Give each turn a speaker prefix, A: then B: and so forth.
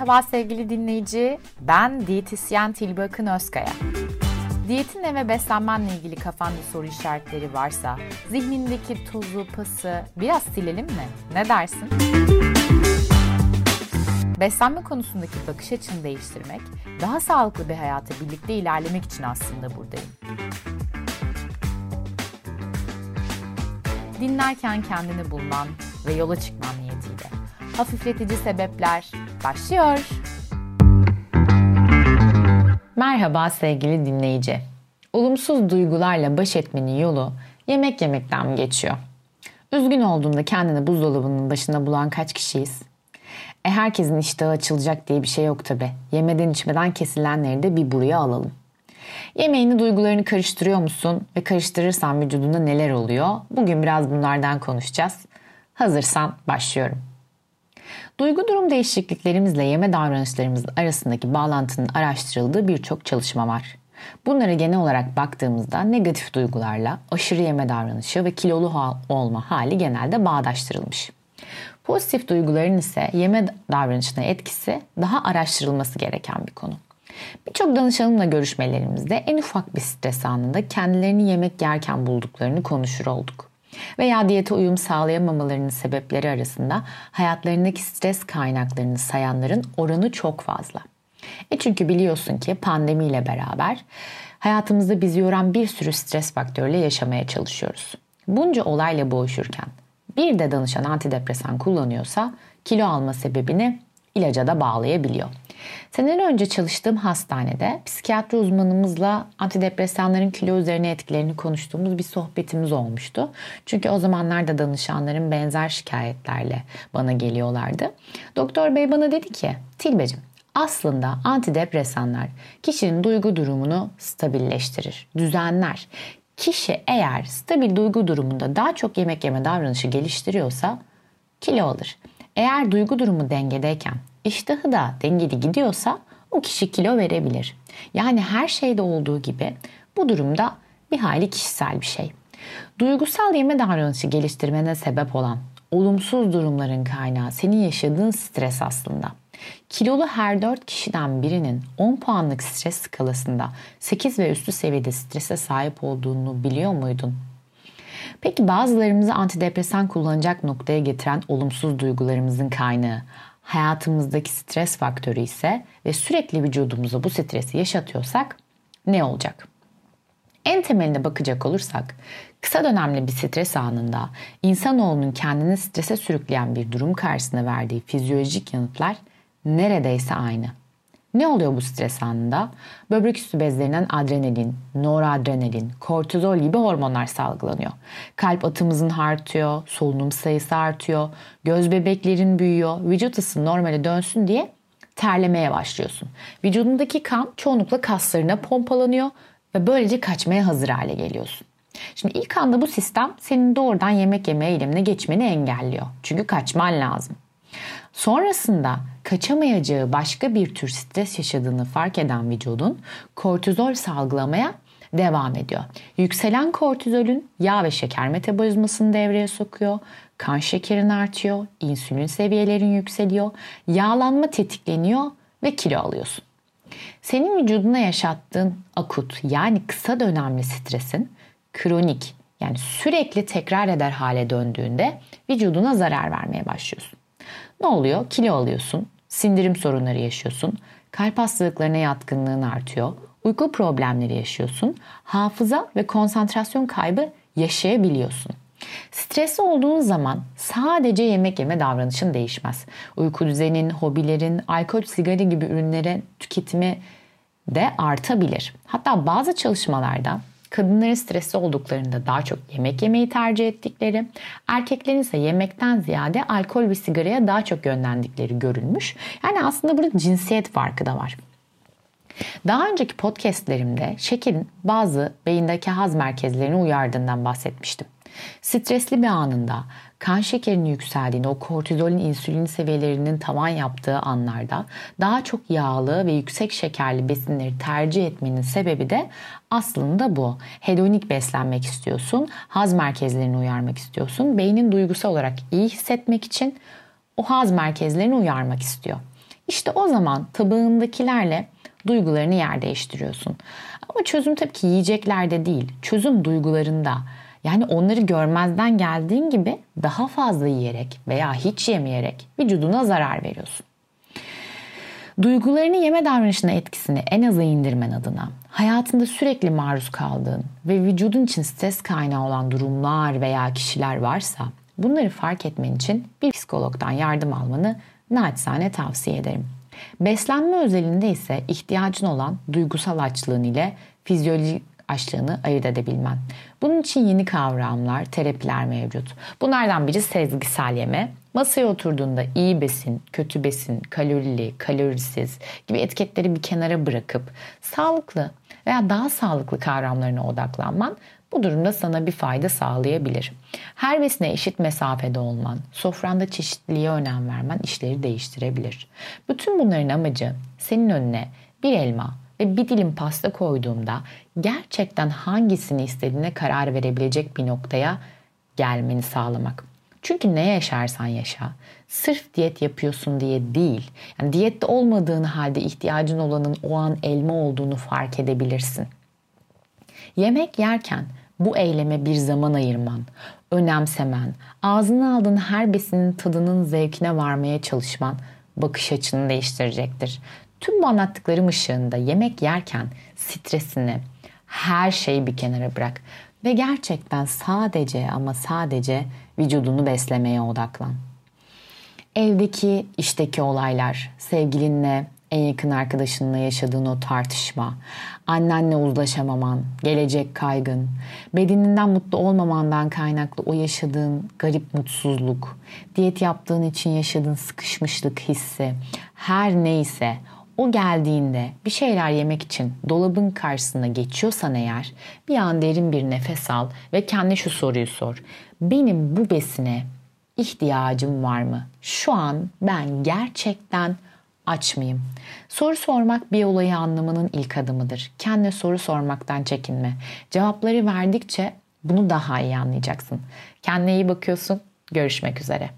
A: Merhaba sevgili dinleyici, ben diyetisyen Tilbe Akın Özkaya. Diyetinle ve beslenmenle ilgili kafanda soru işaretleri varsa, zihnindeki tozu, pası biraz silelim mi? Ne dersin? Beslenme konusundaki bakış açını değiştirmek, daha sağlıklı bir hayata birlikte ilerlemek için aslında buradayım. Dinlerken kendini bulman ve yola çıkman niyetiyle. Hafifletici sebepler başlıyor. Merhaba sevgili dinleyici. Olumsuz duygularla baş etmenin yolu yemek yemekten mi geçiyor? Üzgün olduğunda kendini buzdolabının başında bulan kaç kişiyiz? E herkesin iştahı açılacak diye bir şey yok tabi. Yemeden içmeden kesilenleri de bir buraya alalım. Yemeğini duygularını karıştırıyor musun ve karıştırırsan vücudunda neler oluyor? Bugün biraz bunlardan konuşacağız. Hazırsan başlıyorum. Duygu durum değişikliklerimizle yeme davranışlarımız arasındaki bağlantının araştırıldığı birçok çalışma var. Bunlara genel olarak baktığımızda negatif duygularla aşırı yeme davranışı ve kilolu olma hali genelde bağdaştırılmış. Pozitif duyguların ise yeme davranışına etkisi daha araştırılması gereken bir konu. Birçok danışanımla görüşmelerimizde en ufak bir stres anında kendilerini yemek yerken bulduklarını konuşur olduk. Veya diyete uyum sağlayamamalarının sebepleri arasında hayatlarındaki stres kaynaklarını sayanların oranı çok fazla. E çünkü biliyorsun ki pandemiyle beraber hayatımızda bizi yoran bir sürü stres faktörüyle yaşamaya çalışıyoruz. Bunca olayla boğuşurken bir de danışan antidepresan kullanıyorsa kilo alma sebebini ilaca da bağlayabiliyor. Seneler önce çalıştığım hastanede psikiyatri uzmanımızla antidepresanların kilo üzerine etkilerini konuştuğumuz bir sohbetimiz olmuştu. Çünkü o zamanlarda danışanların benzer şikayetlerle bana geliyorlardı. Doktor bey bana dedi ki Tilbecim aslında antidepresanlar kişinin duygu durumunu stabilleştirir, düzenler. Kişi eğer stabil duygu durumunda daha çok yemek yeme davranışı geliştiriyorsa kilo alır. Eğer duygu durumu dengedeyken iştahı da dengeli gidiyorsa o kişi kilo verebilir. Yani her şeyde olduğu gibi bu durumda bir hayli kişisel bir şey. Duygusal yeme davranışı geliştirmene sebep olan olumsuz durumların kaynağı senin yaşadığın stres aslında. Kilolu her 4 kişiden birinin 10 puanlık stres skalasında 8 ve üstü seviyede strese sahip olduğunu biliyor muydun? Peki bazılarımızı antidepresan kullanacak noktaya getiren olumsuz duygularımızın kaynağı hayatımızdaki stres faktörü ise ve sürekli vücudumuza bu stresi yaşatıyorsak ne olacak? En temeline bakacak olursak kısa dönemli bir stres anında insanoğlunun kendini strese sürükleyen bir durum karşısında verdiği fizyolojik yanıtlar neredeyse aynı. Ne oluyor bu stres anında? Böbrek üstü bezlerinden adrenalin, noradrenalin, kortizol gibi hormonlar salgılanıyor. Kalp atımızın artıyor, solunum sayısı artıyor, göz bebeklerin büyüyor, vücut ısı normale dönsün diye terlemeye başlıyorsun. Vücudundaki kan çoğunlukla kaslarına pompalanıyor ve böylece kaçmaya hazır hale geliyorsun. Şimdi ilk anda bu sistem senin doğrudan yemek yeme eylemine geçmeni engelliyor. Çünkü kaçman lazım. Sonrasında kaçamayacağı başka bir tür stres yaşadığını fark eden vücudun kortizol salgılamaya devam ediyor. Yükselen kortizolün yağ ve şeker metabolizmasını devreye sokuyor. Kan şekerin artıyor, insülin seviyelerin yükseliyor, yağlanma tetikleniyor ve kilo alıyorsun. Senin vücuduna yaşattığın akut yani kısa dönemli stresin kronik yani sürekli tekrar eder hale döndüğünde vücuduna zarar vermeye başlıyorsun. Ne oluyor? Kilo alıyorsun, sindirim sorunları yaşıyorsun, kalp hastalıklarına yatkınlığın artıyor, uyku problemleri yaşıyorsun, hafıza ve konsantrasyon kaybı yaşayabiliyorsun. Stresli olduğun zaman sadece yemek yeme davranışın değişmez. Uyku düzenin, hobilerin, alkol, sigara gibi ürünlerin tüketimi de artabilir. Hatta bazı çalışmalarda kadınların stresli olduklarında daha çok yemek yemeyi tercih ettikleri, erkeklerin ise yemekten ziyade alkol ve sigaraya daha çok yönlendikleri görülmüş. Yani aslında burada cinsiyet farkı da var. Daha önceki podcastlerimde şekerin bazı beyindeki haz merkezlerini uyardığından bahsetmiştim. Stresli bir anında kan şekerinin yükseldiğini, o kortizolün insülin seviyelerinin tavan yaptığı anlarda daha çok yağlı ve yüksek şekerli besinleri tercih etmenin sebebi de aslında bu. Hedonik beslenmek istiyorsun, haz merkezlerini uyarmak istiyorsun. Beynin duygusal olarak iyi hissetmek için o haz merkezlerini uyarmak istiyor. İşte o zaman tabağındakilerle duygularını yer değiştiriyorsun. Ama çözüm tabii ki yiyeceklerde değil. Çözüm duygularında. Yani onları görmezden geldiğin gibi daha fazla yiyerek veya hiç yemeyerek vücuduna zarar veriyorsun. Duygularını yeme davranışına etkisini en aza indirmen adına hayatında sürekli maruz kaldığın ve vücudun için stres kaynağı olan durumlar veya kişiler varsa bunları fark etmen için bir psikologdan yardım almanı naçizane tavsiye ederim. Beslenme özelinde ise ihtiyacın olan duygusal açlığın ile fizyolojik açlığını ayırt edebilmen. Bunun için yeni kavramlar, terapiler mevcut. Bunlardan biri sezgisel yeme. Masaya oturduğunda iyi besin, kötü besin, kalorili, kalorisiz gibi etiketleri bir kenara bırakıp sağlıklı veya daha sağlıklı kavramlarına odaklanman bu durumda sana bir fayda sağlayabilir. Her besine eşit mesafede olman, sofranda çeşitliliğe önem vermen işleri değiştirebilir. Bütün bunların amacı senin önüne bir elma ve bir dilim pasta koyduğumda gerçekten hangisini istediğine karar verebilecek bir noktaya gelmeni sağlamak. Çünkü ne yaşarsan yaşa, sırf diyet yapıyorsun diye değil, yani diyette olmadığın halde ihtiyacın olanın o an elma olduğunu fark edebilirsin. Yemek yerken bu eyleme bir zaman ayırman, önemsemen, ağzına aldığın her besinin tadının zevkine varmaya çalışman bakış açını değiştirecektir. Tüm bu anlattıklarım ışığında yemek yerken stresini, her şeyi bir kenara bırak ve gerçekten sadece ama sadece vücudunu beslemeye odaklan. Evdeki, işteki olaylar, sevgilinle, en yakın arkadaşınla yaşadığın o tartışma, annenle uzlaşamaman, gelecek kaygın, bedeninden mutlu olmamandan kaynaklı o yaşadığın garip mutsuzluk, diyet yaptığın için yaşadığın sıkışmışlık hissi, her neyse o geldiğinde bir şeyler yemek için dolabın karşısına geçiyorsan eğer bir an derin bir nefes al ve kendine şu soruyu sor. Benim bu besine ihtiyacım var mı? Şu an ben gerçekten aç? Soru sormak bir olayı anlamanın ilk adımıdır. Kendine soru sormaktan çekinme. Cevapları verdikçe bunu daha iyi anlayacaksın. Kendine iyi bakıyorsun. Görüşmek üzere.